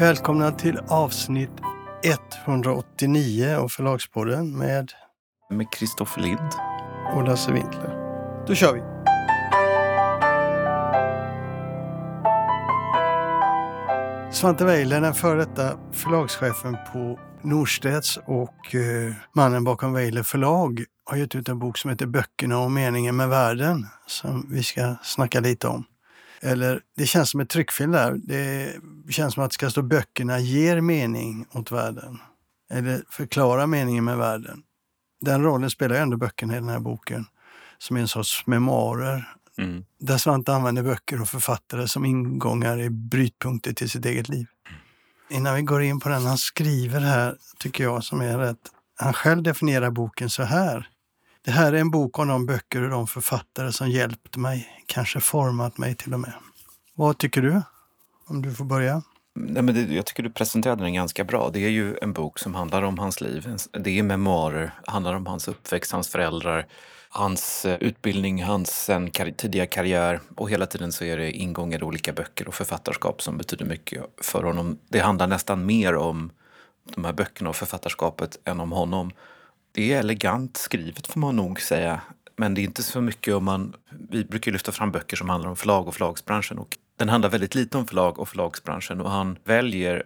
Välkomna till avsnitt 189 av Förlagspodden med Med Kristoffer Lind. och Lasse Winkler. Då kör vi! Svante Weiler, den före detta förlagschefen på Norstedts och eh, mannen bakom Weiler förlag har gett ut en bok som heter Böckerna och meningen med världen som vi ska snacka lite om. Eller det känns som ett tryckfel där. Det känns som att det ska stå böckerna ger mening åt världen. Eller förklara meningen med världen. Den rollen spelar ju ändå böckerna i den här boken som är en sorts memoarer Mm. där Svante använder böcker och författare som ingångar i brytpunkter till sitt eget liv. Innan vi går in på den han skriver här, tycker jag som är rätt. Han själv definierar boken så här. Det här är en bok om de böcker och de författare som hjälpt mig, kanske format mig till och med. Vad tycker du? Om du får börja. Nej, men det, jag tycker du presenterade den ganska bra. Det är ju en bok som handlar om hans liv. Det är memoarer, handlar om hans uppväxt, hans föräldrar, hans eh, utbildning, hans sen, kar tidiga karriär och hela tiden så är det ingångar i olika böcker och författarskap som betyder mycket för honom. Det handlar nästan mer om de här böckerna och författarskapet än om honom. Det är elegant skrivet får man nog säga. Men det är inte så mycket om man... Vi brukar lyfta fram böcker som handlar om förlag och förlagsbranschen. Och den handlar väldigt lite om förlag och förlagsbranschen och han väljer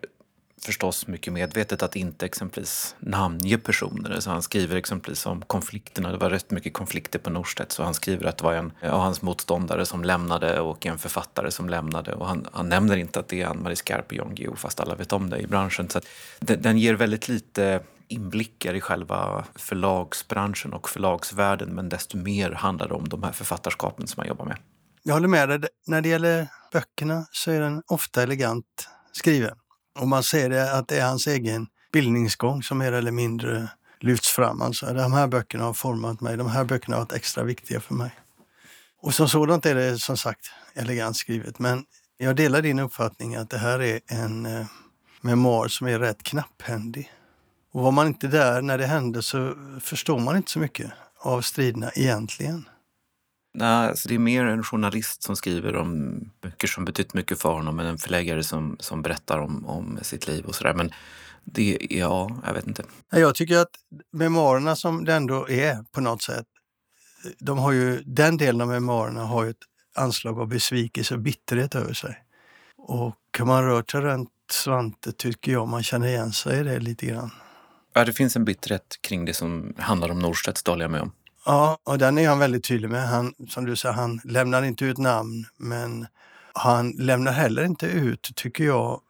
förstås mycket medvetet att inte exempelvis namnge personer. Så han skriver exempelvis om konflikterna. Det var rätt mycket konflikter på Norstedt så han skriver att det var en av hans motståndare som lämnade och en författare som lämnade. Och han, han nämner inte att det är Ann-Marie Skarp och Jan Guillou fast alla vet om det i branschen. Så att den, den ger väldigt lite inblickar i själva förlagsbranschen och förlagsvärlden men desto mer handlar det om de här författarskapen som man jobbar med. Jag håller med dig. När det gäller böckerna så är den ofta elegant skriven. Och man ser det att det är hans egen bildningsgång som mer eller mindre lyfts fram. Alltså, de här böckerna har format mig, de här böckerna har varit extra viktiga för mig. Och som sådant är det som sagt elegant skrivet. Men jag delar din uppfattning att det här är en eh, memoar som är rätt knapphändig. Och var man inte där när det hände så förstår man inte så mycket av striderna egentligen. Nej, alltså det är mer en journalist som skriver om böcker som betytt mycket för honom än en förläggare som, som berättar om, om sitt liv och sådär. Men det, ja, jag vet inte. Jag tycker att memoarerna som det ändå är på något sätt, de har ju, den delen av memoarerna har ju ett anslag av besvikelse och bitterhet över sig. Och kan man rör sig runt Svante tycker jag man känner igen sig i det lite grann. Ja, det finns en bitterhet kring det som handlar om Norstedts, det håller jag med om. Ja, och den är han väldigt tydlig med. Han, som du sa, han lämnar inte ut namn, men han lämnar heller inte ut, tycker jag,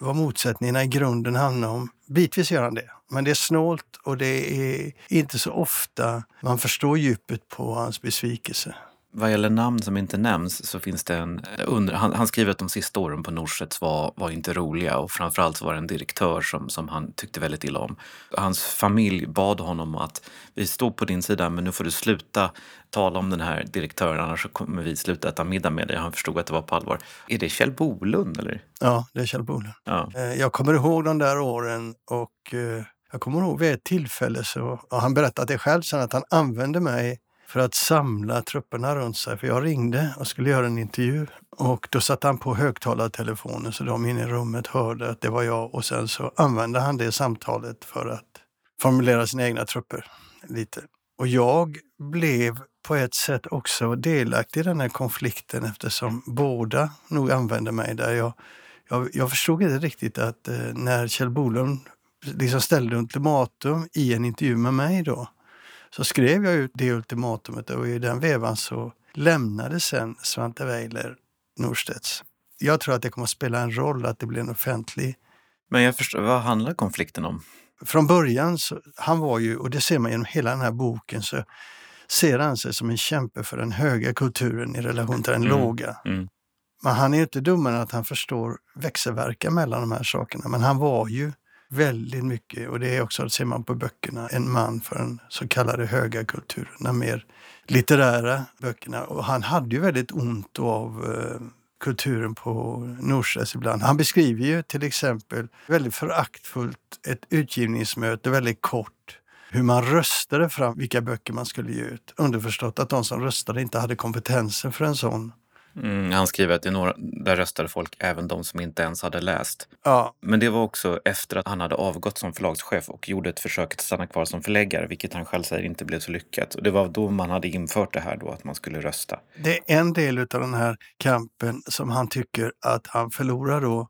vad motsättningarna i grunden handlar om. Bitvis gör han det, men det är snålt och det är inte så ofta man förstår djupet på hans besvikelse. Vad gäller namn som inte nämns så finns det en... Under, han, han skriver att de sista åren på Norstedts var, var inte roliga och framförallt så var det en direktör som, som han tyckte väldigt illa om. Hans familj bad honom att vi står på din sida men nu får du sluta tala om den här direktören annars så kommer vi sluta äta middag med dig. Han förstod att det var på allvar. Är det Kjell Bolund eller? Ja, det är Kjell Bolund. Ja. Eh, Jag kommer ihåg de där åren och eh, jag kommer ihåg vid ett tillfälle så, han berättade det själv sen, att han använde mig för att samla trupperna runt sig. För jag ringde och skulle göra en intervju och då satte han på högtalartelefonen så de inne i rummet hörde att det var jag och sen så använde han det samtalet för att formulera sina egna trupper lite. Och jag blev på ett sätt också delaktig i den här konflikten eftersom båda nog använde mig där. Jag, jag, jag förstod inte riktigt att eh, när Kjell Bolund liksom ställde ultimatum i en intervju med mig då, så skrev jag ut det ultimatumet och i den vevan så lämnade sen Svante Weiler Norstedts. Jag tror att det kommer att spela en roll att det blir en offentlig Men jag förstår, vad handlar konflikten om? från början, så, han var ju, och det ser man genom hela den här boken, så ser han sig som en kämpe för den höga kulturen i relation till den Mm. låga. Mm. Men han är ju inte dummare än att han förstår växelverkan mellan de här sakerna. Men han var ju väldigt mycket, och det är också, ser man på böckerna, en man för den så kallade höga kulturen, de mer litterära böckerna. Och han hade ju väldigt ont av eh, kulturen på Norstedts ibland. Han beskriver ju till exempel väldigt föraktfullt ett utgivningsmöte, väldigt kort, hur man röstade fram vilka böcker man skulle ge ut. Underförstått att de som röstade inte hade kompetensen för en sån Mm, han skriver att i några, där röstade folk, även de som inte ens hade läst. Ja, Men det var också efter att han hade avgått som förlagschef och gjorde ett försök att stanna kvar som förläggare, vilket han själv säger inte blev så lyckat. Och det var då man hade infört det här då, att man skulle rösta. det är en del av den här kampen som han tycker att han förlorar då.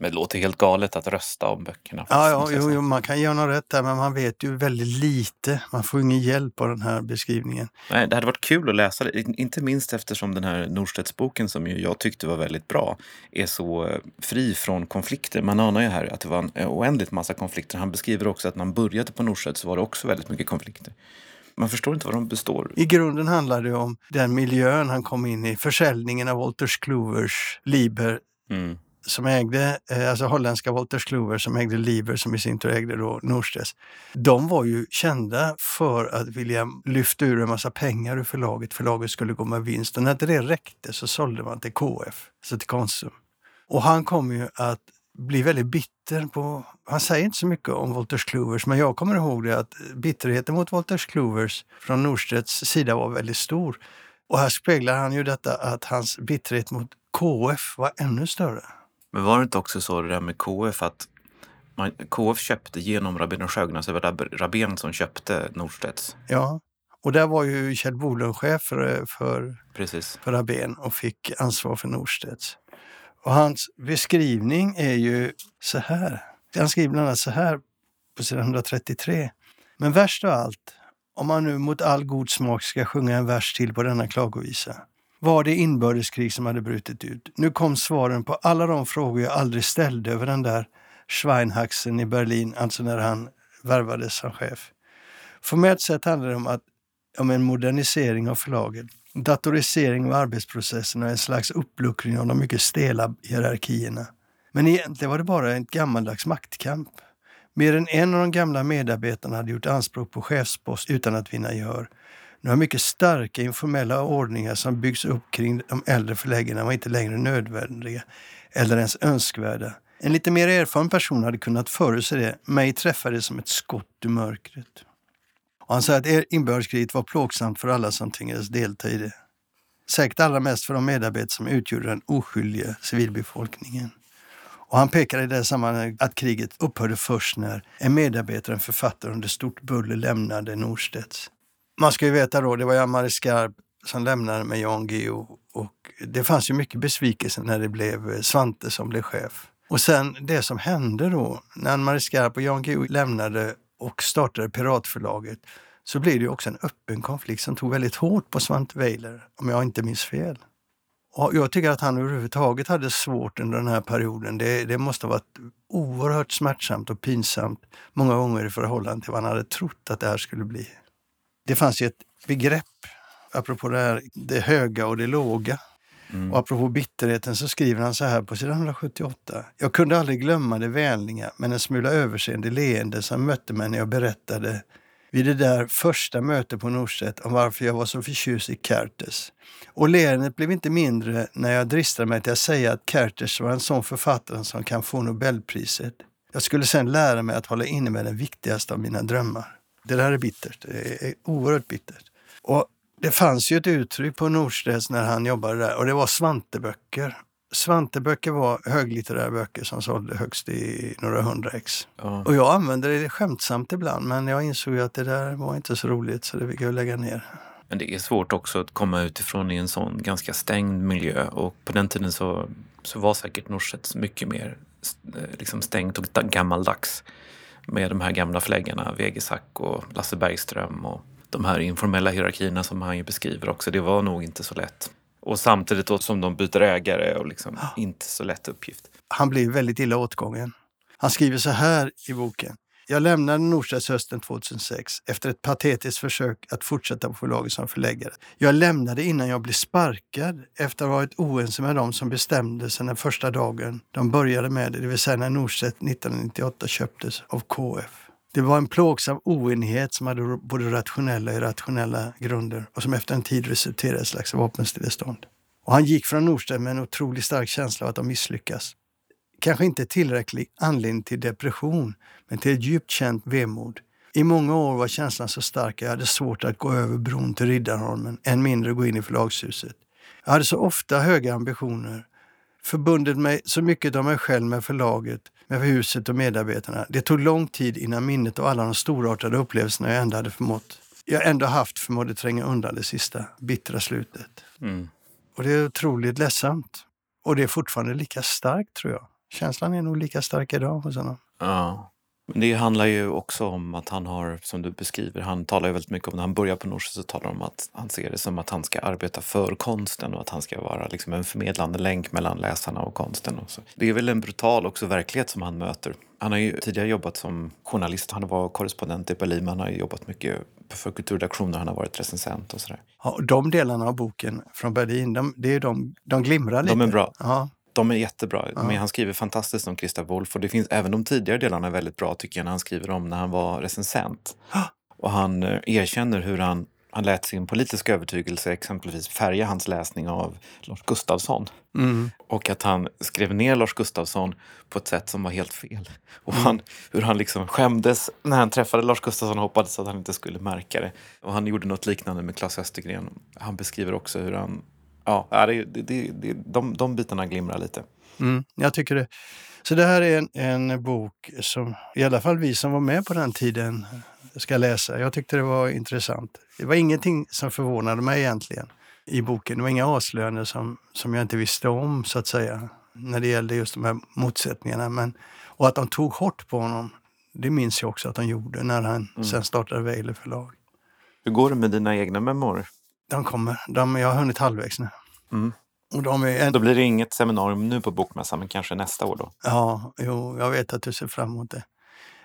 Men det låter helt galet att rösta om böckerna. Ja, ja jo, jo, man kan ge honom rätt där, men man vet ju väldigt lite. Man får ingen hjälp av den här beskrivningen. Nej, det hade varit kul att läsa det, In- inte minst eftersom den här Norstedtsboken som ju jag tyckte var väldigt bra är så eh, fri från konflikter. Man anar ju här att det var en eh, oändligt massa konflikter. Han beskriver också att när han började på Norstedts så var det också väldigt mycket konflikter. Man förstår inte vad de består. I grunden handlar det om den miljön han kom in i, försäljningen av Wolters Clovers Liber Mm som ägde, eh, alltså holländska Wolters Kluwer som ägde Liber som i sin tur ägde då Norstedts. De var ju kända för att vilja lyfta ur en massa pengar ur förlaget. Förlaget skulle gå med vinst och när inte det räckte så sålde man till KF, alltså till Konsum. Och han kom ju att bli väldigt bitter på, han säger inte så mycket om Wolters Kluvers, men jag kommer ihåg det att bitterheten mot Wolters Kluvers från Norstedts sida var väldigt stor. Och här speglar han ju detta att hans bitterhet mot KF var ännu större. Men var det inte också så det där med KF att man, KF köpte genom Rabén och Sjögren, alltså det var Rab- Rabén som köpte Norstedts. Ja, och där var ju Kjell Bolund chef för, för, Precis. för Rabén och fick ansvar för Norstedts. Och hans beskrivning är ju så här. Han skriver bland annat så här på sidan 133. Men värst av allt, om man nu mot all god smak ska sjunga en vers till på denna klagovisa, var det inbördeskrig som hade brutit ut. Nu kom svaren på alla de frågor jag aldrig ställde över den där Schweinhaxen i Berlin, alltså när han värvades som chef. Formellt sett handlar det om, att, om en modernisering av förlaget, datorisering av arbetsprocessen och en slags uppluckring av de mycket stela hierarkierna. Men egentligen var det bara en gammaldags maktkamp. Mer än en av de gamla medarbetarna hade gjort anspråk på chefspost utan att vinna gehör. Nu har mycket starka informella ordningar som byggs upp kring de äldre förläggarna var inte längre nödvändiga eller ens önskvärda. En lite mer erfaren person hade kunnat förutse det. Mig träffade det som ett skott i mörkret. Och han säger att inbördeskriget var plågsamt för alla som tvingades delta i det. Säkert allra mest för de medarbetare som utgjorde den oskyldiga civilbefolkningen. Och han pekar i det sammanhanget att kriget upphörde först när en medarbetare, en författare under stort buller lämnade Norstedts. Man ska ju veta då, det var Jan-Marie Skarp som lämnade med Jan Guillou och det fanns ju mycket besvikelse när det blev eh, Svante som blev chef. Och sen det som hände då, när Ann-Marie Skarp och Jan Guillou lämnade och startade Piratförlaget, så blev det ju också en öppen konflikt som tog väldigt hårt på Svante Weiler, om jag inte minns fel. Och jag tycker att han överhuvudtaget hade svårt under den här perioden. Det, det måste ha varit oerhört smärtsamt och pinsamt många gånger i förhållande till vad han hade trott att det här skulle bli. Det fanns ju ett begrepp, apropå det här, det höga och det låga. Mm. Och apropå bitterheten så skriver han så här på sidan 178. Jag kunde aldrig glömma det vänliga men en smula överseende leende som mötte mig när jag berättade vid det där första mötet på Norstedt om varför jag var så förtjust i Kertes. Och leendet blev inte mindre när jag dristade mig till att säga att Kertes var en sån författare som kan få Nobelpriset. Jag skulle sen lära mig att hålla inne med den viktigaste av mina drömmar. Det där är bittert. Det är oerhört bittert. Och det fanns ju ett uttryck på Norstedts när han jobbade där och det var Svanteböcker. Svanteböcker var höglitterära böcker som sålde högst i några hundra ex. Ja. Och jag använde det skämtsamt ibland men jag insåg att det där var inte så roligt så det fick jag lägga ner. Men det är svårt också att komma utifrån i en sån ganska stängd miljö och på den tiden så, så var säkert Norstedts mycket mer eh, liksom stängt och da- gammaldags med de här gamla förläggarna, Vegesack och Lasse Bergström och de här informella hierarkierna som han ju beskriver också. Det var nog inte så lätt. Och samtidigt då som de byter ägare och liksom inte så lätt uppgift. Han blev väldigt illa åtgången. Han skriver så här i boken. Jag lämnade Norstedts hösten 2006 efter ett patetiskt försök att fortsätta på förlaget som förläggare. Jag lämnade innan jag blev sparkad efter att ha varit oense med dem som bestämde sig den första dagen de började med det, det vill säga när Norstedt 1998 köptes av KF. Det var en plågsam oenighet som hade både rationella och irrationella grunder och som efter en tid resulterade i ett slags vapenstillestånd. Och han gick från Norstedt med en otroligt stark känsla av att de misslyckas. Kanske inte tillräcklig anledning till depression, men till ett djupt känt vemod. I många år var känslan så stark att jag hade svårt att gå över bron till Riddarholmen, än mindre gå in i förlagshuset. Jag hade så ofta höga ambitioner, förbundit mig så mycket av mig själv med förlaget, med huset och medarbetarna. Det tog lång tid innan minnet av alla de storartade upplevelserna jag ändå hade förmått, jag ändå haft förmådde tränga undan det sista, bittra slutet. Mm. Och det är otroligt ledsamt. Och det är fortfarande lika starkt tror jag. Känslan är nog lika stark idag hos honom. Ja. Men det handlar ju också om att han har, som du beskriver, han talar ju väldigt mycket om när han börjar på Norsjö så talar han om att han ser det som att han ska arbeta för konsten och att han ska vara liksom en förmedlande länk mellan läsarna och konsten. Och så. Det är väl en brutal också verklighet som han möter. Han har ju tidigare jobbat som journalist, han var korrespondent i Berlin, han har ju jobbat mycket för kulturredaktioner, han har varit recensent och sådär. Ja, de delarna av boken från Berlin, de, det är de, de glimrar lite. De är bra. Ja, De är jättebra. Ja. Men han skriver fantastiskt om Christa Wolf och det finns även de tidigare delarna är väldigt bra tycker jag när han skriver om när han var recensent. Och han eh, erkänner hur han, han lät sin politiska övertygelse exempelvis färga hans läsning av Lars Gustafsson. mm, Och att han skrev ner Lars Gustafsson på ett sätt som var helt fel. Och han, hur han liksom skämdes när han träffade Lars Gustafsson och hoppades att han inte skulle märka det. Och han gjorde något liknande med Claes Östergren. Han beskriver också hur han... Ja, det, det, det, de, de bitarna glimrar lite. mm, jag tycker det. Så det här är en, en bok som i alla fall vi som var med på den tiden ska läsa. Jag tyckte det var intressant. Det var ingenting som förvånade mig egentligen i boken. Det var inga avslöjanden som, som jag inte visste om så att säga när det gällde just de här motsättningarna. Men, och att de tog hårt på honom, det minns jag också att de gjorde när han sen startade Weiler förlag. Hur går det med dina egna memoarer? De kommer. De, jag har hunnit halvvägs nu. Mm. Och de är en, Då blir det inget seminarium nu på Bokmässan, men kanske nästa år då? Ja, jo, jag vet att du ser fram emot det.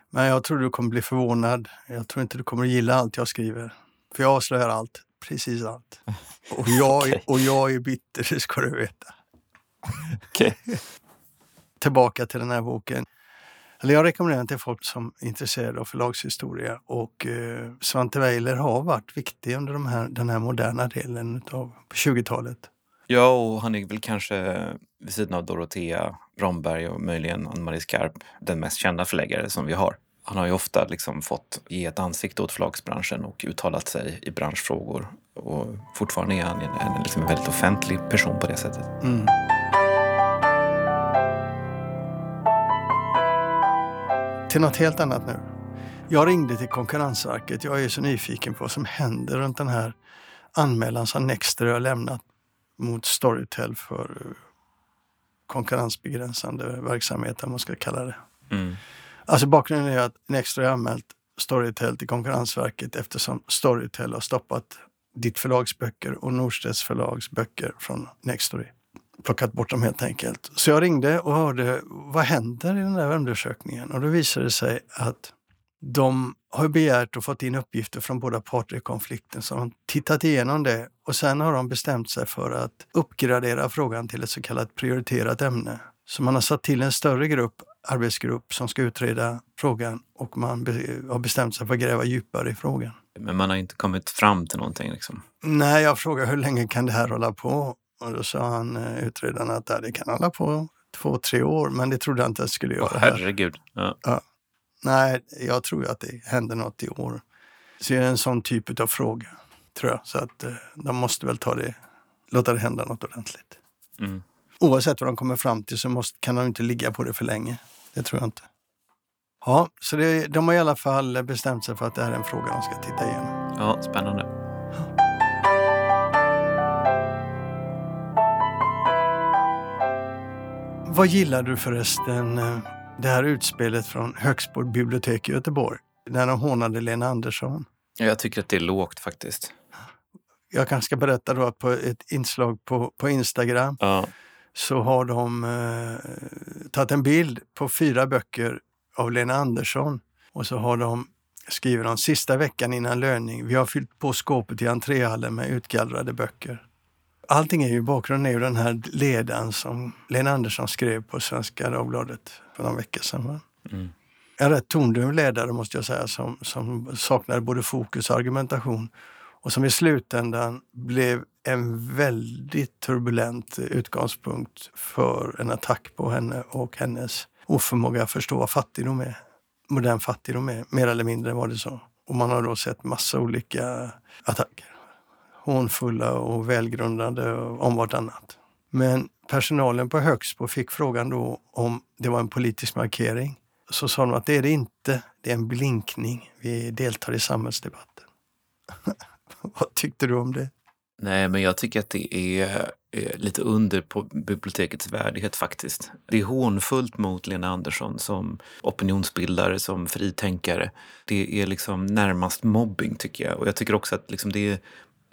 Men jag tror du kommer bli förvånad. Jag tror inte du kommer att gilla allt jag skriver. För jag avslöjar allt. Precis allt. Och jag, Okej. och jag är bitter, det ska du veta. Okej. Tillbaka till den här boken. Eller jag rekommenderar den till folk som är intresserade av förlagshistoria. Och eh, Svante Weiler har varit viktig under de här, den här moderna delen av 20-talet. Ja, och han är väl kanske vid sidan av Dorotea Romberg och möjligen Ann-Marie Skarp den mest kända förläggare som vi har. Han har ju ofta liksom fått ge ett ansikte åt förlagsbranschen och uttalat sig i branschfrågor. Och fortfarande är han en, en, liksom väldigt offentlig person på det sättet. Mm. Till något helt annat nu. Jag ringde till Konkurrensverket. Jag är så nyfiken på vad som händer runt den här anmälan som Nextory har lämnat mot Storytel för eh, konkurrensbegränsande verksamhet, om man ska kalla det. Mm. Alltså bakgrunden är att Nextory har anmält Storytel till Konkurrensverket eftersom Storytel har stoppat ditt förlags böcker och Norstedts förlags böcker från Nextory. Plockat bort dem helt enkelt. Så jag ringde och hörde vad händer i den där undersökningen? Och då visade det sig att de har begärt och fått in uppgifter från båda parter i konflikten. Så de tittat igenom det och sen har de bestämt sig för att uppgradera frågan till ett så kallat prioriterat ämne. Så man har satt till en större grupp, arbetsgrupp som ska utreda frågan och man be- har bestämt sig för att gräva djupare i frågan. Men man har inte kommit fram till någonting. Liksom. Nej, jag frågade hur länge kan det här hålla på? Och då sa han, eh, utredaren, att "Ja, det kan hålla på två, tre år, men det trodde jag inte att det skulle göra. Här. herregud. Ja. Nej, jag tror ju att det händer något i år. Så det är en sån typ av fråga, tror jag. Så att eh, de måste väl ta det, låta det hända något ordentligt. Mm. Oavsett vad de kommer fram till så måste, kan de inte ligga på det för länge. Det tror jag inte. Ja, så det, de har i alla fall bestämt sig för att det här är en fråga de ska titta igenom. ja, spännande. Vad gillar du förresten eh, det här utspelet från Högsbo bibliotek i Göteborg? När de hånade Lena Andersson. Ja, Jag tycker att det är lågt faktiskt. Jag kanske ska berätta då att på ett inslag på, på Instagram Ja. så har de eh, tagit en bild på fyra böcker av Lena Andersson och så har de skriver de sista veckan innan löning. Vi har fyllt på skåpet i entréhallen med utgallrade böcker. Allting är ju bakgrunden är ju den här ledaren som Lena Andersson skrev på Svenska Dagbladet för några veckor sedan. Mm. En rätt tondöv ledare måste jag säga som, som saknade både fokus och argumentation och som i slutändan blev en väldigt turbulent utgångspunkt för en attack på henne och hennes oförmåga att förstå vad fattigdom är. Modern fattigdom är, mer eller mindre var det så. Och man har då sett massa olika attacker hånfulla och välgrundade om vartannat. Men personalen på Högsbo fick frågan då om det var en politisk markering. Så sa de att det är det inte, det är en blinkning. Vi deltar i samhällsdebatten. Vad tyckte du om det? Nej, men jag tycker att det är eh, lite under på bibliotekets värdighet faktiskt. Det är hånfullt mot Lena Andersson som opinionsbildare, som fritänkare. Det är liksom närmast mobbing tycker jag. Och jag tycker också att liksom det är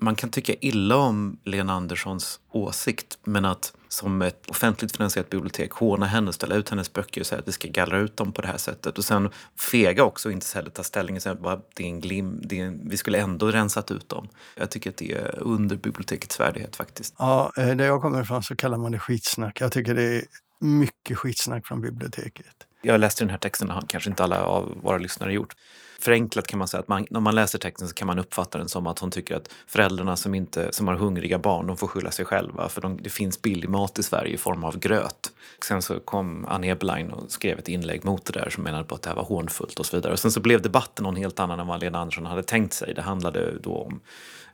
man kan tycka illa om Lena Anderssons åsikt men att som ett offentligt finansierat bibliotek håna henne, ställa ut hennes böcker och säga att vi ska gallra ut dem på det här sättet. Och sen fega också och inte heller ta ställning och säga att det är en glim, det är en, vi skulle ändå rensat ut dem. Jag tycker att det är under bibliotekets värdighet faktiskt. Ja, eh, där jag kommer ifrån så kallar man det skitsnack. Jag tycker det är mycket skitsnack från biblioteket. Jag läste den här texten, kanske inte alla av våra lyssnare gjort förenklat kan man säga att man, när man läser texten så kan man uppfatta den som att hon tycker att föräldrarna som, inte, som har hungriga barn, de får skylla sig själva för de, det finns billig mat i Sverige i form av gröt. Sen så kom Anne Eberlein och skrev ett inlägg mot det där som menade på att det här var hånfullt och så vidare. Och sen så blev debatten någon helt annan än vad Lena Andersson hade tänkt sig. Det handlade då om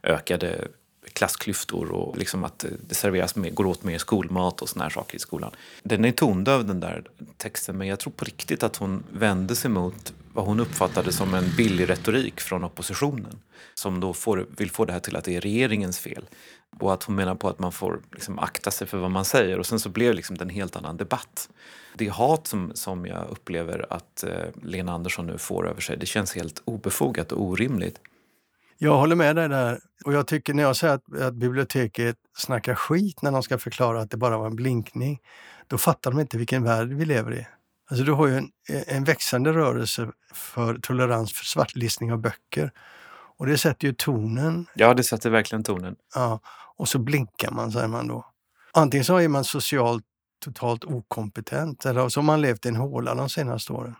ökade klassklyftor och liksom att det serveras mer, går åt mer skolmat och såna här saker i skolan. Den är tondöv den där texten men jag tror på riktigt att hon vände sig mot vad hon uppfattade som en billig retorik från oppositionen som då får, vill få det här till att det är regeringens fel. Och att hon menar på att man får liksom akta sig för vad man säger och sen så blev liksom det en helt annan debatt. Det hat som, som jag upplever att eh, Lena Andersson nu får över sig, det känns helt obefogat och orimligt. Jag håller med dig där. Och jag tycker när jag säger att, att biblioteket snackar skit när de ska förklara att det bara var en blinkning, då fattar de inte vilken värld vi lever i. Alltså du har ju en, en växande rörelse för tolerans för svartlistning av böcker. Och det sätter ju tonen. Ja, det sätter verkligen tonen. Ja, och så blinkar man, säger man då. Antingen så är man socialt totalt okompetent eller så har man levt i en håla de senaste åren.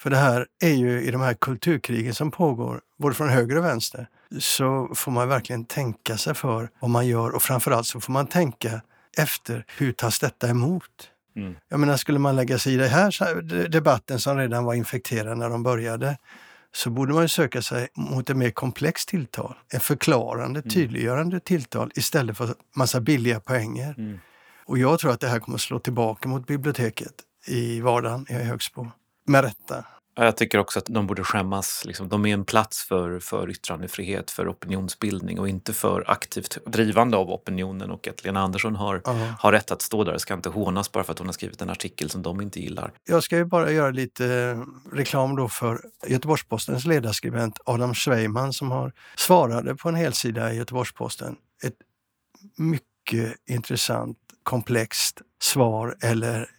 För det här är ju i de här kulturkrigen som pågår, både från höger och vänster, så får man verkligen tänka sig för vad man gör och framförallt så får man tänka efter hur tas detta emot? Mm. Jag menar, skulle man lägga sig i den här debatten som redan var infekterad när de började, så borde man söka sig mot ett mer komplext tilltal. Ett förklarande, mm. tydliggörande tilltal istället för massa billiga poänger. Mm. Och jag tror att det här kommer att slå tillbaka mot biblioteket i vardagen i Högsbo med rätta. Jag tycker också att de borde skämmas. Liksom, de är en plats för, för yttrandefrihet, för opinionsbildning och inte för aktivt drivande av opinionen. Och att Lena Andersson har, uh-huh. har rätt att stå där och ska inte hånas bara för att hon har skrivit en artikel som de inte gillar. Jag ska ju bara göra lite reklam då för Göteborgs-Postens ledarskribent Adam Sveiman som har svarade på en helsida i Göteborgs-Posten. Ett mycket intressant, komplext svar eller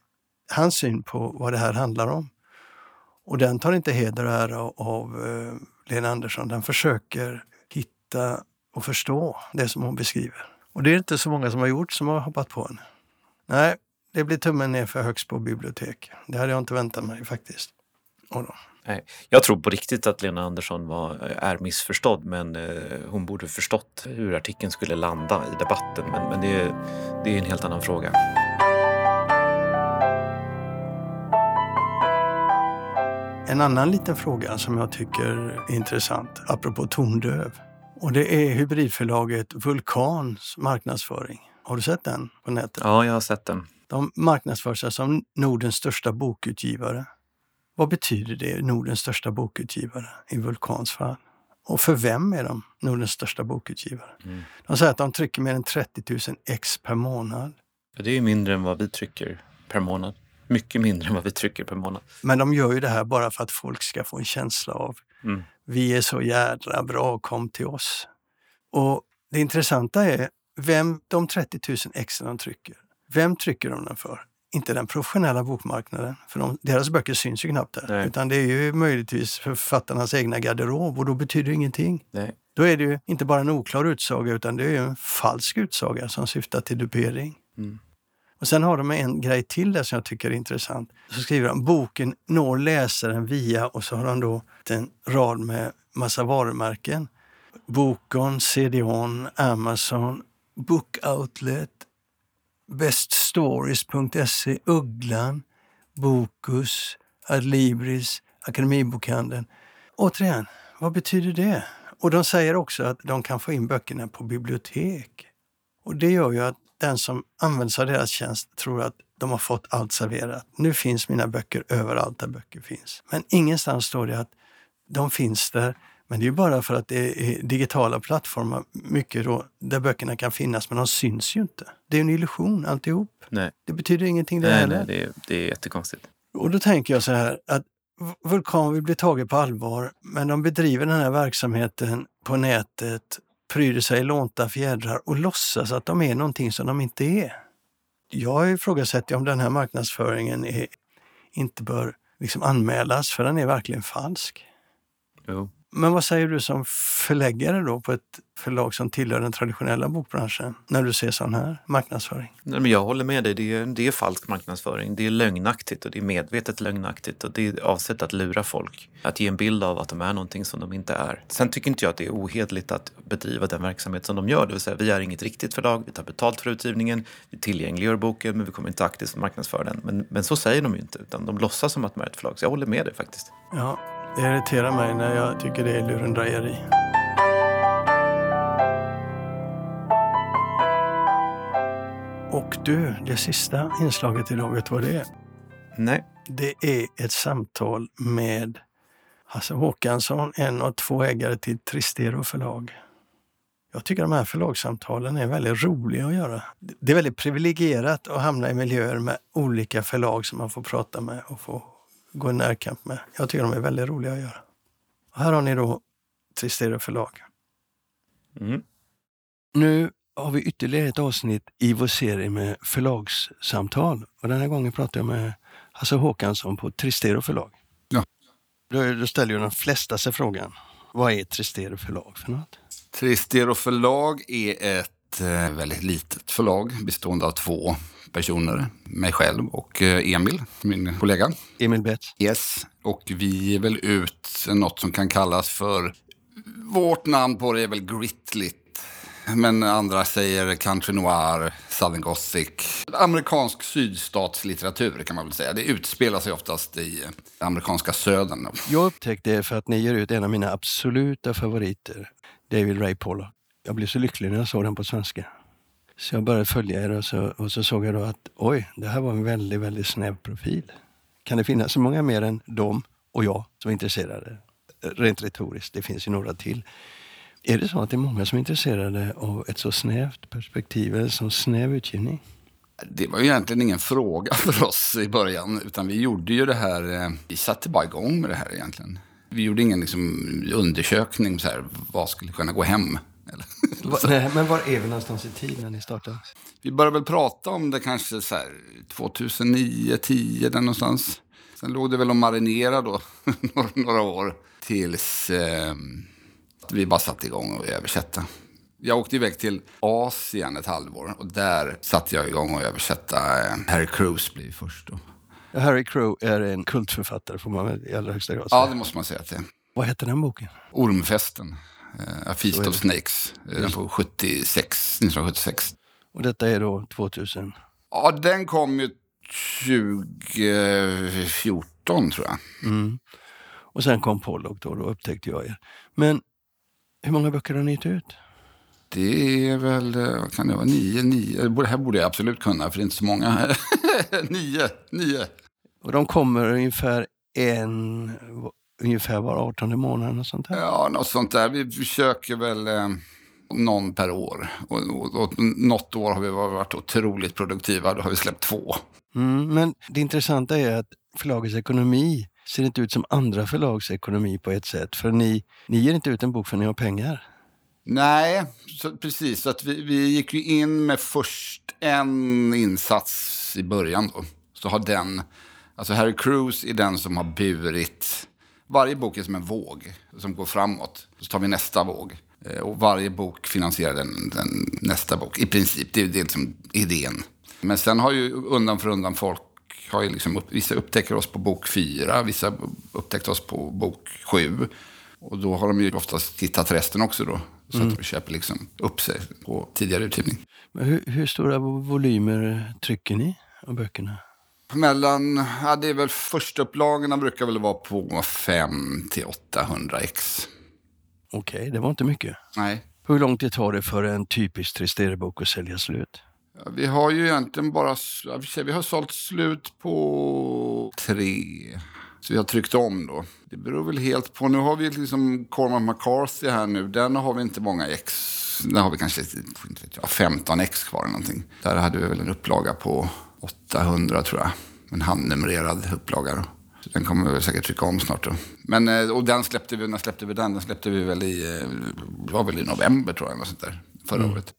hans syn på vad det här handlar om. Och den tar inte heder och ära av eh, Lena Andersson. Den försöker hitta och förstå det som hon beskriver. Och det är inte så många som har gjort som har hoppat på henne. Nej, det blir tummen ner för Högsbo bibliotek. Det hade jag inte väntat mig faktiskt. Nej, jag tror på riktigt att Lena Andersson var, eh, är missförstådd men eh, hon borde förstått hur artikeln skulle landa i debatten. Men, men det, det är en helt annan fråga. En annan liten fråga som jag tycker är intressant, apropå tondöv. Och det är hybridförlaget Vulkans marknadsföring. Har du sett den på nätet? Ja, jag har sett den. De marknadsför sig som Nordens största bokutgivare. Vad betyder det, Nordens största bokutgivare i Vulkans fall? Och för vem är de Nordens största bokutgivare? Mm. De säger att de trycker mer än 30 000 ex per månad. Det är mindre än vad vi trycker per månad. Mycket mindre än vad vi trycker per månad. Men de gör ju det här bara för att folk ska få en känsla av mm. vi är så jädra bra, kom till oss. Och det intressanta är vem de 30 000 extra de trycker, vem trycker de den för? Inte den professionella bokmarknaden, för de, deras böcker syns ju knappt där. Nej. Utan det är ju möjligtvis författarnas egna garderob och då betyder det ingenting. Nej. Då är det ju inte bara en oklar utsaga utan det är en falsk utsaga som syftar till dupering. Mm. Och sen har de en grej till där som jag tycker är intressant. Så skriver han boken når läsaren via och så har de då en rad med massa varumärken. Bokon, CDON, Amazon, Book Outlet, Beststories.se, Ugglan, Bokus, Adlibris, Akademibokhandeln. Återigen, vad betyder det? Och de säger också att de kan få in böckerna på bibliotek. Och det gör ju att den som använder sig av deras tjänst tror att de har fått allt serverat. Nu finns mina böcker överallt där böcker finns. Men ingenstans står det att de finns där, men det är ju bara för att det är digitala plattformar mycket då, där böckerna kan finnas, men de syns ju inte. Det är en illusion alltihop. Nej. Det betyder ingenting det Nej, heller. nej, det, är, det är jättekonstigt. Och då tänker jag så här att Vulkan vill bli taget på allvar, men de bedriver den här verksamheten på nätet, pryder sig i lånta fjädrar och låtsas att de är någonting som de inte är. Jag ifrågasätter om den här marknadsföringen är, inte bör liksom anmälas, för den är verkligen falsk. Jo. Men vad säger du som förläggare då på ett förlag som tillhör den traditionella bokbranschen när du ser sån här marknadsföring? Nej, men jag håller med dig, det är, det är falsk marknadsföring. Det är lögnaktigt och det är medvetet lögnaktigt och det är avsett att lura folk. Att ge en bild av att de är någonting som de inte är. Sen tycker inte jag att det är ohederligt att bedriva den verksamhet som de gör. Det vill säga, vi är inget riktigt förlag, vi tar betalt för utgivningen, vi tillgängliggör boken men vi kommer inte aktivt marknadsföra den. Men, men så säger de ju inte, utan de låtsas som att de är ett förlag. Så jag håller med dig faktiskt. Ja, det irriterar mig när jag tycker det är lurendrejeri. Och du, det sista inslaget idag, vet du vad det är? Nej. Det är ett samtal med Hasse Håkansson, en av två ägare till Tristero förlag. Jag tycker de här förlagssamtalen är väldigt roliga att göra. Det är väldigt privilegierat att hamna i miljöer med olika förlag som man får prata med och få gå i närkamp med. Jag tycker de är väldigt roliga att göra. Och här har ni då Tristero förlag. Mm. Nu har vi ytterligare ett avsnitt i vår serie med förlagssamtal. Och den här gången pratar jag med Hasse Håkansson på Tristero förlag. Ja. Då, då ställer ju de flesta sig frågan, vad är Tristero förlag för något? Tristero förlag är ett eh, väldigt litet förlag bestående av två personer. Mig själv och eh, Emil, min kollega. Emil Betts. Yes. Och vi ger väl ut något som kan kallas för... Vårt namn på det är väl Gritlit. Men andra säger country noir, southern gothic. Amerikansk sydstatslitteratur kan man väl säga. Det utspelar sig oftast i amerikanska södern. Jag upptäckte det för att ni ger ut en av mina absoluta favoriter, David Ray Pollock. Jag blev så lycklig när jag såg den på svenska. Så jag började följa er och så, och så såg jag då att oj, det här var en väldigt, väldigt snäv profil. Kan det finnas så många mer än de och jag som är intresserade? Rent retoriskt, det finns ju några till. Är det så att det är många som är intresserade av ett så snävt perspektiv, eller så snäv utgivning? Det var ju egentligen ingen fråga för oss i början, utan vi gjorde ju det här, eh, vi satte bara igång med det här egentligen. Vi gjorde ingen liksom, undersökning, så här, vad skulle kunna gå hem? Nej, men var är vi någonstans i tid när ni startade? Vi började väl prata om det kanske så här 2009, 10 där någonstans. Sen låg det väl och marinera då några, år tills eh, vi bara satte igång och översätta. Jag åkte iväg till Asien ett halvår och där satte jag igång och översätta eh, Harry Cruise blir först då. Harry Crow är en kultförfattare får man väl i allra högsta grad säga. Ja, det måste man säga att det. Vad heter den boken? Ormfesten, A Feast of. Snakes, eh, den på 76, 1976. Och detta är då 2000. Ja, den kom ju 2014 tror jag. Mm. Och sen kom Pollock då, då upptäckte jag er. Men hur många böcker har ni gett ut? Det är väl, eh, vad kan det vara, nio, nio. Det här borde jag absolut kunna, för det är inte så många. nio, nio. Och de kommer ungefär en, ungefär var 18 månad och sånt här. Ja, något sånt där. Vi försöker väl eh, någon per år. Och, och, och något år har vi varit otroligt produktiva, då har vi släppt två. Mm, men det intressanta är att förlagets ekonomi ser inte ut som andra förlags ekonomi på ett sätt. För ni, ni ger inte ut en bok för ni har pengar. Nej, så, precis. Så att vi, vi gick ju in med först en insats i början. Då. Så har den, alltså Harry Cruise är den som har burit, varje bok är som en våg som går framåt. Så tar vi nästa våg. Eh, Och varje bok finansierar den, den nästa bok. I princip, det, är- det liksom idén. Men sen har ju undan för undan folk, har ju liksom upp, vissa upptäcker oss på bok fyra, vissa upptäckte oss på bok sju. Och då har de ju oftast hittat resten också då. Så att de köper liksom upp sig på tidigare utgivning. Men hur, hur stora vo- volymer trycker ni av böckerna? Mellan, ja det är väl första upplagorna brukar väl vara på 5 till 800 ex. Okej, det var inte mycket. Nej. Hur lång tid tar det för en typisk Tristerbok att sälja slut? Ja, Vi har ju egentligen bara... vi har sålt slut på tre. Så vi har tryckt om då. Det beror väl helt på. Nu har vi liksom Cormac McCarthy här nu. Den har vi inte många ex. Där har vi kanske inte vet jag, 15 ex kvar eller någonting. Där hade vi väl en upplaga på 800 tror jag. En handnumrerad upplaga då. Så den kommer vi säkert trycka om snart då. Men, eh, och den släppte vi, när släppte vi den? Den släppte vi väl i, eh, var väl i november tror jag, sånt där, förra året.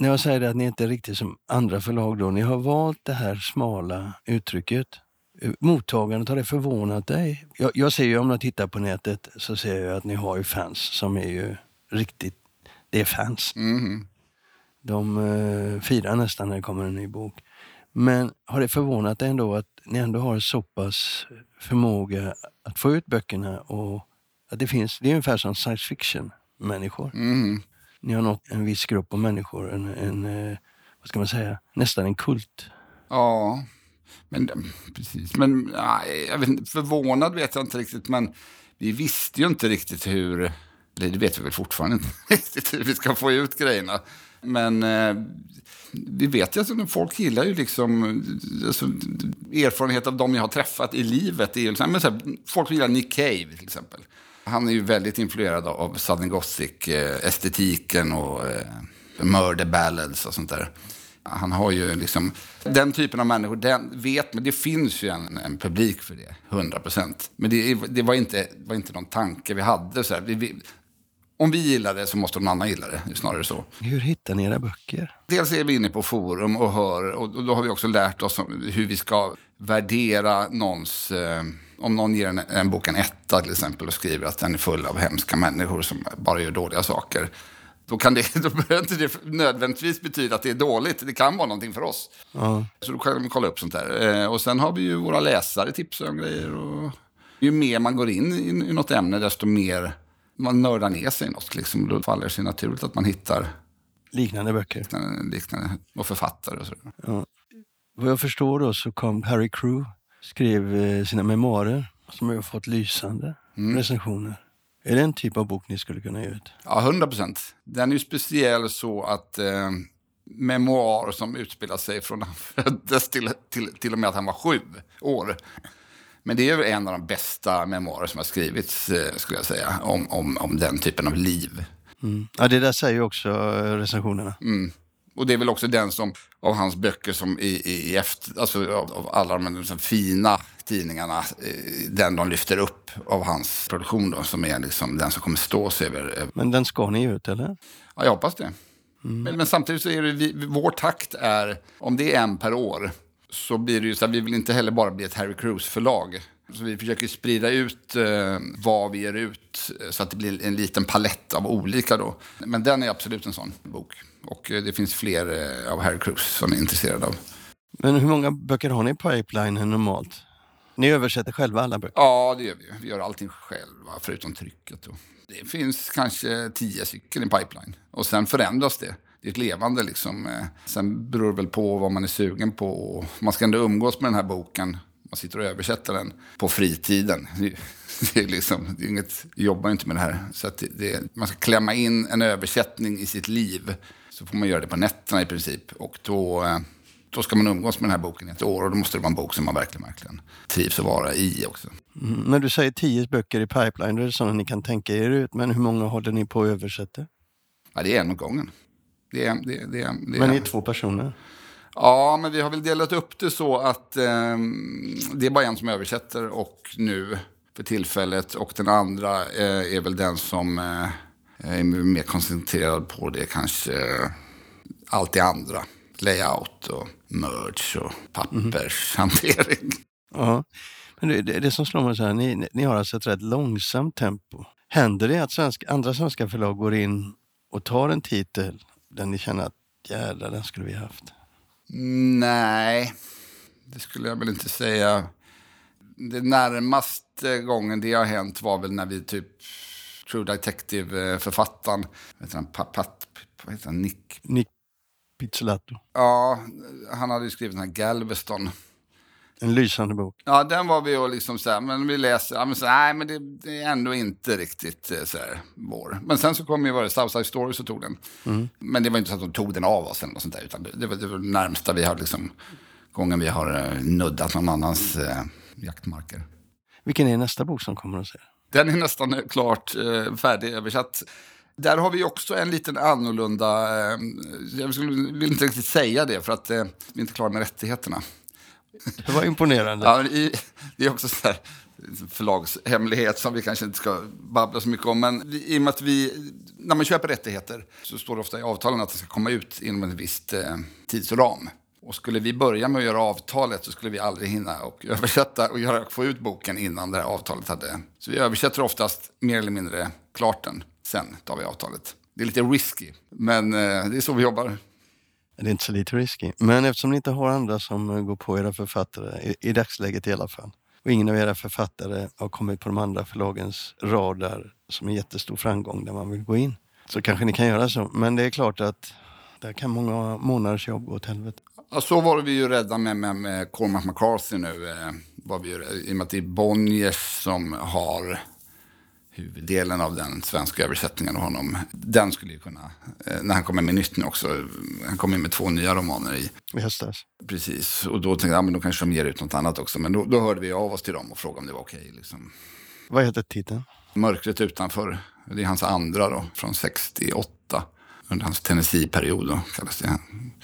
När jag säger att ni inte är riktigt som andra förlag då, ni har valt det här smala uttrycket. Eh, Mottagandet, har det förvånat dig? Jag, jag ser ju om jag tittar på nätet så ser jag att ni har ju fans som är ju riktigt, det är fans. Mhm. De eh, firar nästan när det kommer en ny bok. Men har det förvånat dig ändå att ni ändå har så pass förmåga att få ut böckerna och att det finns, det är ungefär som science fiction-människor. Mhm. Ni har nått en viss grupp av människor, en, en eh, vad ska man säga, nästan en kult. Ja, men precis. Men nej, jag vet, inte, förvånad vet jag inte riktigt. Men vi visste ju inte riktigt hur, det vet vi väl fortfarande inte riktigt hur vi ska få ut grejerna. Men eh, vi vet ju att folk gillar ju liksom alltså, erfarenhet av de jag har träffat i livet. Är ju, liksom- men så här, folk gillar Nick Cave till exempel. Han är ju väldigt influerad av Southern Gothic-estetiken och eh, murder ballads och sånt där. Han har ju liksom, den typen av människor, den vet, men det finns ju en, en publik för det, 100 procent. Men det, det var, inte, var inte någon tanke vi hade. Så här. Vi, vi, om vi gillar det så måste någon annan gilla det, snarare så. Hur hittar ni era böcker? Dels är vi inne på forum och hör, och då har vi också lärt oss hur vi ska värdera någons... Eh, om någon ger en, en bok en etta till exempel och skriver att den är full av hemska människor som bara gör dåliga saker. Då, kan det, då behöver inte det nödvändigtvis betyda att det är dåligt. Det kan vara någonting för oss. Ja. Så då kan vi kolla upp sånt där. Eh, och sen har vi ju våra läsare tipsar om grejer. Och ju mer man går in i, i något ämne, desto mer man nördar ner sig i något. Liksom. Då faller det sig naturligt att man hittar Liknande böcker. liknande, liknande och författare och så. Vad jag förstår då så kom Harry Crew, skrev eh, sina memoarer som har fått lysande recensioner. Är det en typ av bok ni skulle kunna ge ut? Ja, 100 procent. Den är ju speciell så att eh, memoar som utspelar sig från han föddes till, till, till och med att han var sju år. Men det är en av de bästa memoarer som har skrivits, eh, skulle jag säga, om, om, om den typen av liv. Ja, det där säger ju också eh, recensionerna. Och det är väl också den som, av hans böcker som i, i, efter, alltså av, av alla de liksom fina tidningarna, eh, den de lyfter upp av hans produktion då, som är liksom den som kommer stå sig över, Men den ska ni ut, eller? Ja, jag hoppas det. Men, men samtidigt så är det, vår takt är, om det är en per år, så blir det ju så att vi vill inte heller bara bli ett Harry Cruise-förlag. Så vi försöker sprida ut eh, vad vi ger ut eh, så att det blir en liten palett av olika då. Men den är absolut en sån bok. Och eh, det finns fler eh, av Harry Cruise som är intresserade av. Men hur många böcker har ni i pipelinen normalt? Ni översätter själva alla böcker? Ja, det gör vi. Vi gör allting själva, förutom trycket. Då. Det finns kanske tio stycken i pipeline. Och sen förändras det. Det är ett levande liksom. eh, Sen beror det väl på vad man är sugen på. Man ska ändå umgås med den här boken. Man sitter och översätter den på fritiden. Det är- Det liksom, det är inget, jobbar inte med det här. Så det, det, man ska klämma in en översättning i sitt liv. Så får man göra det på nätterna i princip. Och då, eh, då ska man umgås med den här boken i ett år. Och då måste det vara en bok som man verkligen, verkligen trivs att vara i också. Mm. När du säger tio böcker i pipeline, då är det sådana ni kan tänka er ut. Men hur många håller ni på att översätta? Ja, det är en åt gången. Det det, det, Men ni är två personer? Ja, men vi har väl delat upp det så att eh, det är bara en som översätter och nu för tillfället. Och den andra eh, är väl den som eh, är mer koncentrerad på det kanske eh, allt det andra. Layout och merge och pappershantering. Ja. Men det, det, som slår mig så här, ni, ni har alltså ett rätt långsamt tempo. Händer det att svenska, andra svenska förlag går in och tar en titel där ni känner att jävlar, den skulle vi haft? Nej, det skulle jag väl inte säga. Det närmaste gången det har hänt var väl när vi typ True Detective-författaren, vet han, Pat, Pat, vad heter han, Nick? Nick Pizzolatto. Ja, han hade ju skrivit den här Galveston. En lysande bok. Ja, den var vi och liksom så här, men vi läser, ja, men så, nej men det, det är ändå inte riktigt eh, så här vår. Men sen så kom ju, var det Southside Story så tog den. Men det var inte så att de tog den av oss eller något sånt där, utan det, var, det var närmsta vi har liksom, gången vi har eh, nuddat någon annans eh, jaktmarker. Vilken är nästa bok som kommer att se? Den är nästan klart eh, färdigöversatt. Där har vi också en liten annorlunda, eh, jag vill inte riktigt säga det för att eh, vi är inte klara med rättigheterna. Det var imponerande. Ja, i, det är också så här förlagshemlighet som vi kanske inte ska babbla så mycket om. Men i och med att vi, när man köper rättigheter så står det ofta i avtalen att det ska komma ut inom en viss eh, tidsram. Och skulle vi börja med att göra avtalet så skulle vi aldrig hinna och översätta och göra, få ut boken innan det här avtalet hade... Så vi översätter oftast mer eller mindre klart den. Sen tar vi avtalet. Det är lite risky, men eh, det är så vi jobbar. Det är inte så lite risky. Men eftersom ni inte har andra som eh, går på era författare, i, i dagsläget i alla fall, och ingen av era författare har kommit på de andra förlagens radar som en jättestor framgång där man vill gå in, så kanske ni kan göra så. Men det är klart att där kan många månaders jobb gå åt helvete. Ja, så var vi ju rädda med, med, med Cormac McCarthy nu. Eh, var vi ju, I och med att det är Bonniers som har huvuddelen av den svenska översättningen av honom. Den skulle ju kunna, eh, när han kommer med nytt nu också, han kommer med två nya romaner i. I höstas. Precis, och då tänkte jag, ja, men då kanske de ger ut något annat också. Men då, då hörde vi av oss till dem och frågade om det var okej. liksom. Vad heter titeln? Mörkret utanför, det är hans andra då, från 68. Under hans Tennessee-period då, kallas det.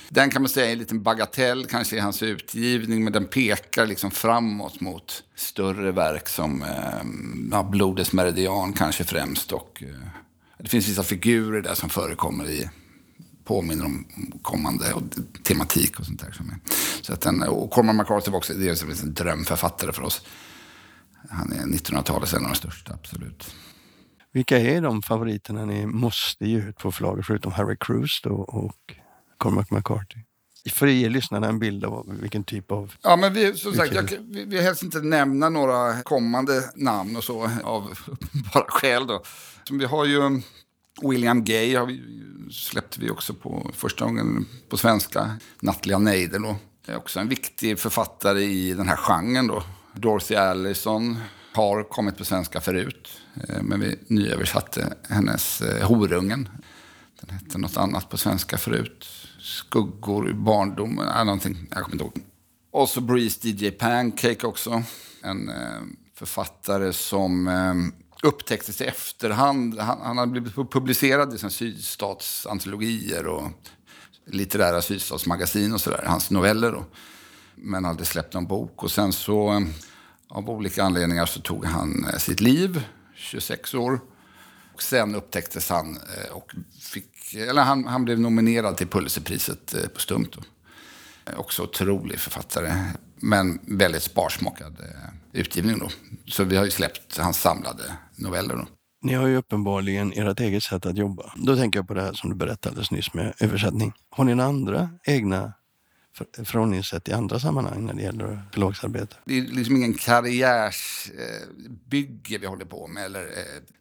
Den kan man säga är en liten bagatell kanske i hans utgivning, men den pekar liksom framåt mot större verk som eh, Blodets meridian kanske främst. Och, eh, det finns vissa figurer där som förekommer i påminner om kommande och tematik och sånt där. Så att den, och Cormac McCarthy var också det är en drömförfattare för oss. Han är 1900-talets en av de största, absolut. Vilka är de favoriterna ni måste ge ut på förlaget förutom Harry Cruise då och Cormac McCarthy? För att ge lyssnarna en bild av vilken typ av... Ja, men vi, som sagt, jag, vi, vi helst inte nämna några kommande namn och så av bara skäl då. Som vi har ju William Gay har vi, släppte vi också på första gången på svenska. Nattliga. Det är också en viktig författare i den här genren då. Dorothy Allison har kommit på svenska förut. Eh, men vi nyöversatte hennes eh, Horungen. Den hette något annat på svenska förut. Skuggor i barndomen. Äh, någonting. Jag kommer inte ihåg. Och så Breeze DJ Pancake också. En eh, författare som upptäcktes i efterhand. Han, han hade blivit publicerad i sydstatsantologier och litterära sydstatsmagasin och sådär. Hans noveller då. Men aldrig släppt någon bok. Och sen så, av olika anledningar, så tog han eh, sitt liv. 26 år. Och sen upptäcktes han eh, och fick, eller han, han blev nominerad till Pulitzerpriset eh, på Stumt. Också otrolig författare, men väldigt sparsmakad utgivning då. Så vi har ju släppt hans samlade noveller då. Ni har ju uppenbarligen ert eget sätt att jobba. Då tänker jag på det här som du berättade alldeles nyss med översättning. Har ni några andra egna förhållningssätt i andra sammanhang när det gäller förlagsarbete? Det är liksom ingen karriärsbygge vi håller på med. Eller,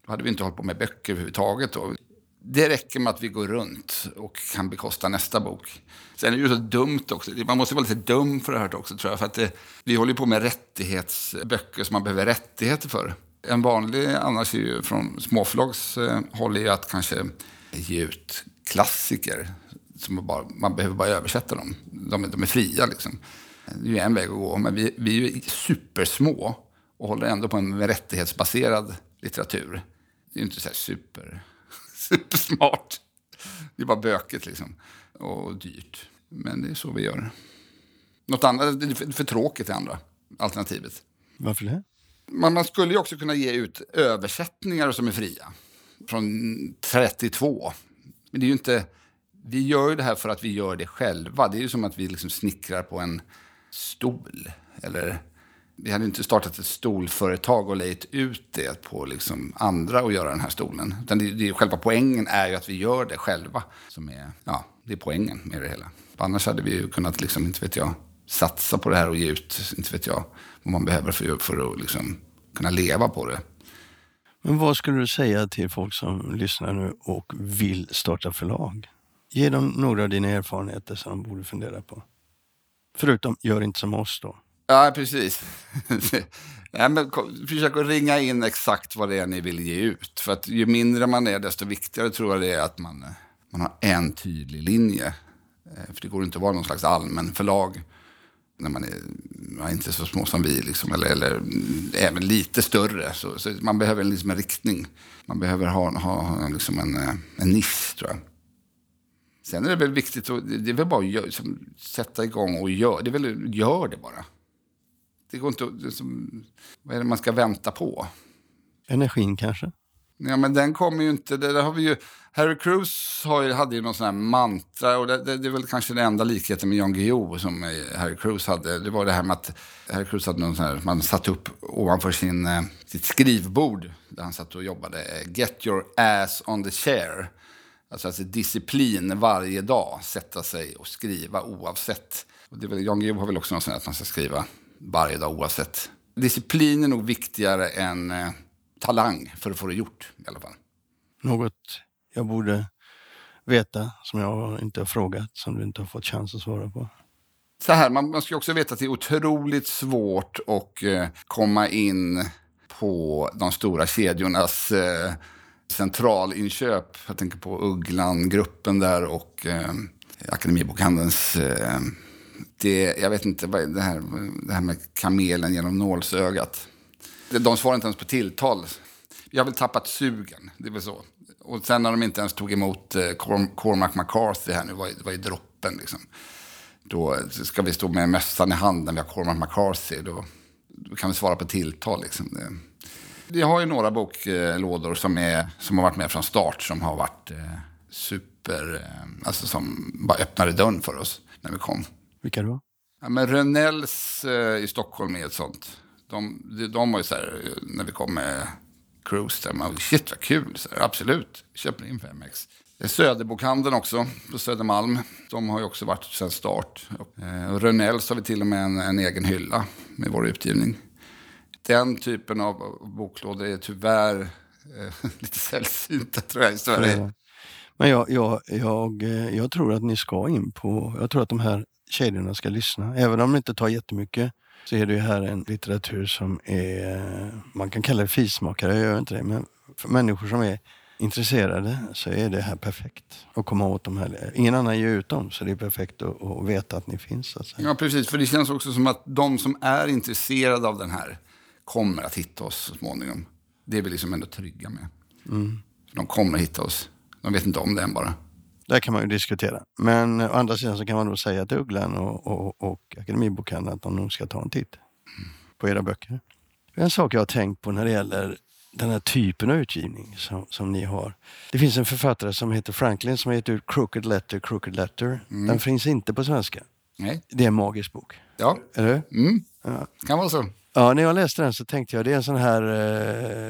då hade vi inte hållit på med böcker överhuvudtaget. Då. Det räcker med att vi går runt och kan bekosta nästa bok. Sen är det ju så dumt också. Man måste vara lite dum för det här också tror jag. För att det, vi håller ju på med rättighetsböcker som man behöver rättigheter för. En vanlig annars är ju från småförlags eh, håll är ju att kanske ge ut klassiker. Som man, bara, man behöver bara översätta dem. De, är- de är fria liksom. Det är ju en väg att gå. Men vi, vi är ju supersmå och håller ändå på med rättighetsbaserad litteratur. Det är ju inte så här super, supersmart. Det är bara bökigt liksom. Och dyrt. Men det är så vi gör. Något annat, det är för, för tråkigt det andra alternativet. Varför det? Man, man skulle ju också kunna ge ut översättningar som är fria. Från 32. Men det är ju inte... Vi gör ju det här för att vi gör det själva. Det är ju som att vi liksom snickrar på en stol. Eller vi hade inte startat ett stolföretag och lejt ut det på liksom andra att göra den här stolen. Utan det, det, själva poängen är ju att vi gör det själva. Som är, ja, det är poängen med det hela. Annars hade vi ju kunnat, liksom, inte vet jag, satsa på det här och ge ut, inte vet jag, vad man behöver för, för att liksom kunna leva på det. Men vad skulle du säga till folk som lyssnar nu och vill starta förlag? Ge dem några av dina erfarenheter som de borde fundera på. Förutom, gör inte som oss då. Ja, precis. ja, men, kom, försök att ringa in exakt vad det är ni vill ge ut. För att ju mindre man är, desto viktigare tror jag det är att man, man har en tydlig linje. Eh, för det går inte att vara någon slags allmän förlag när man är inte så små som vi, liksom, eller, eller mm, även lite större. Så, så man behöver liksom en riktning. Man behöver ha, ha liksom en, eh, en nisch, tror jag. Sen är det väl viktigt att det är väl bara att gör, liksom, sätta igång och göra. Det är väl, gör det bara. Det går inte att, liksom, vad är det man ska vänta på? Energin kanske? Ja, men den kommer ju inte, det har vi ju, Harry Cruise har ju, hade ju någon sån här mantra och det, det, det är väl kanske den enda likheten med Jan Guillou som Harry Cruise hade. Det var det här med att Harry Cruise hade någon sån här, man satt upp ovanför sin, eh, sitt skrivbord där han satt och jobbade, get your ass on the chair. Alltså, alltså disciplin varje dag, sätta sig och skriva oavsett. Och det är väl, Jan Guillou har väl också något sånt att man ska skriva varje dag oavsett. Disciplin är nog viktigare än eh, talang för att få det gjort i alla fall. Något jag borde veta som jag inte har frågat, som du inte har fått chans att svara på? Så här, man, man ska också veta att det är otroligt svårt att eh, komma in på de stora kedjornas eh, centralinköp. Jag tänker på Ugglan-gruppen där och eh, Akademibokhandelns... Eh, det, jag vet inte, vad det här, det här med kamelen genom nålsögat. De svarar inte ens på tilltal. Jag har väl tappat sugen, det är väl så. Och sen när de inte ens tog emot eh, Cormac McCarthy här nu, var, var ju droppen liksom. Då ska vi stå med mössan i handen, vi har Cormac McCarthy, då, då kan vi svara på tilltal liksom. Vi har ju några boklådor som, är, som har varit med från start, som har varit eh, super, eh, alltså som bara öppnade dörren för oss när vi kom. Vilka då? Ja, men Rönnells eh, i Stockholm är ett sånt. De, de, var ju så här, när vi kom med Cruise där. Man, shit vad kul, så här, absolut. Köper in 5X. Söderbokhandeln också på Södermalm. De har ju också varit sedan start. Eh, och Rönnells har vi till och med en, en, egen hylla med vår utgivning. Den typen av boklådor är tyvärr eh, lite sällsynta tror jag i Sverige. Men jag, jag, jag, eh, jag tror att ni ska in på, jag tror att de här kedjorna ska lyssna. Även om de inte tar jättemycket så är det här en litteratur som är, man kan kalla det fismakare, jag gör inte det, men för människor som är intresserade så är det här perfekt att komma åt de här. Ingen annan ger ut dem, så det är perfekt att, att veta att ni finns. Alltså. Ja, precis. För det känns också som att de som är intresserade av den här kommer att hitta oss så småningom. Det är vi liksom ändå trygga med. Mm. De kommer att hitta oss. De vet inte om det än bara. Där kan man ju diskutera. Men å andra sidan så kan man då säga till Ugglan och, och, och Akademibokhandeln att de nog ska ta en titt på era böcker. En sak jag har tänkt på när det gäller den här typen av utgivning som, som ni har. Det finns en författare som heter Franklin som har gett ut Crooked Letter, Crooked Letter. Mm. Den finns inte på svenska. Nej. Det är en magisk bok. Ja. Eller mm. ja. kan vara så. Ja, när jag läste den så tänkte jag det är en sån här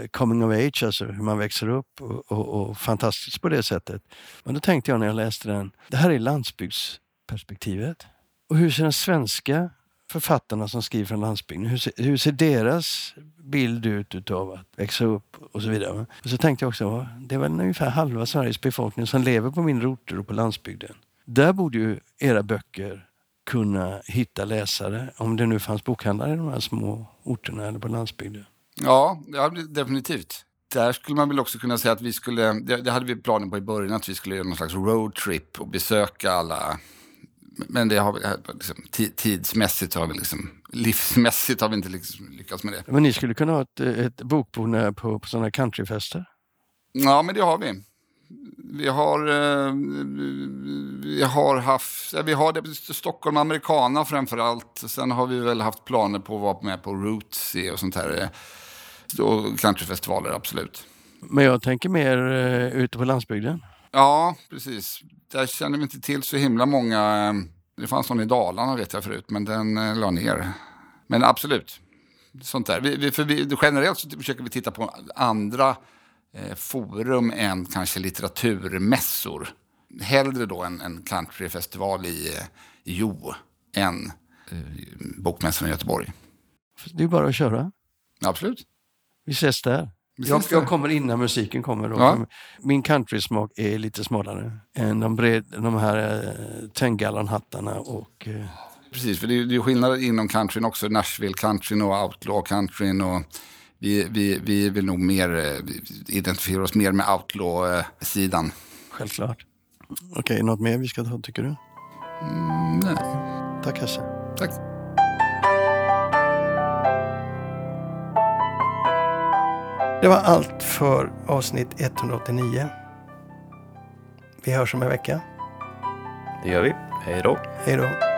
eh, coming of age, alltså hur man växer upp och, och, och, fantastiskt på det sättet. Men då tänkte jag när jag läste den, det här är landsbygdsperspektivet. Och hur ser den svenska författarna som skriver från landsbygden, hur ser, hur ser deras bild ut utav att växa upp och så vidare. Och så tänkte jag också, det är väl ungefär halva Sveriges befolkning som lever på mindre orter och på landsbygden. Där borde ju era böcker kunna hitta läsare, om det nu fanns bokhandlare i de här små orterna eller på landsbygden? Ja, ja definitivt. Där skulle man väl också kunna säga att vi skulle, det, det hade vi planer på i början, att vi skulle göra någon slags roadtrip och besöka alla men det har vi, liksom, tidsmässigt har vi liksom, livsmässigt har vi inte liksom lyckats med det. Men ni skulle kunna ha ett, ett bokbord på, på sådana countryfester? Ja, men det har vi. Vi har, eh, vi har haft, vi har det, Stockholm Americana framför allt. Sen har vi väl haft planer på att vara med på Rootsy och sånt här. Och countryfestivaler, absolut. Men jag tänker mer uh, ute på landsbygden. Ja, precis. Där känner vi inte till så himla många. Det fanns någon i Dalarna vet jag förut, men den la ner. Men absolut, sånt där. Vi, vi, för vi, generellt så försöker vi titta på andra eh, forum än kanske litteraturmässor. Hellre då en, en countryfestival i, eh, i Jo än eh, Bokmässan i Göteborg. Det är bara att köra. Absolut. Vi ses där. Jag, jag, kommer innan musiken kommer. Då. Ja. Min countrysmak är lite smalare än de, bred, de här eh, 10 hattarna och eh, Precis, för det är, det är skillnader inom countryn också. Nashville-countryn och outlaw-countryn. Och vi, vi, vi vill nog mer eh, identifiera oss mer med outlaw-sidan. Självklart. Okej, något mer vi ska ta tycker du? Mm, nej, Tack Hasse. tack. Det var allt för avsnitt 189. Vi hörs om en vecka. Det gör vi. Hej då. Hej då.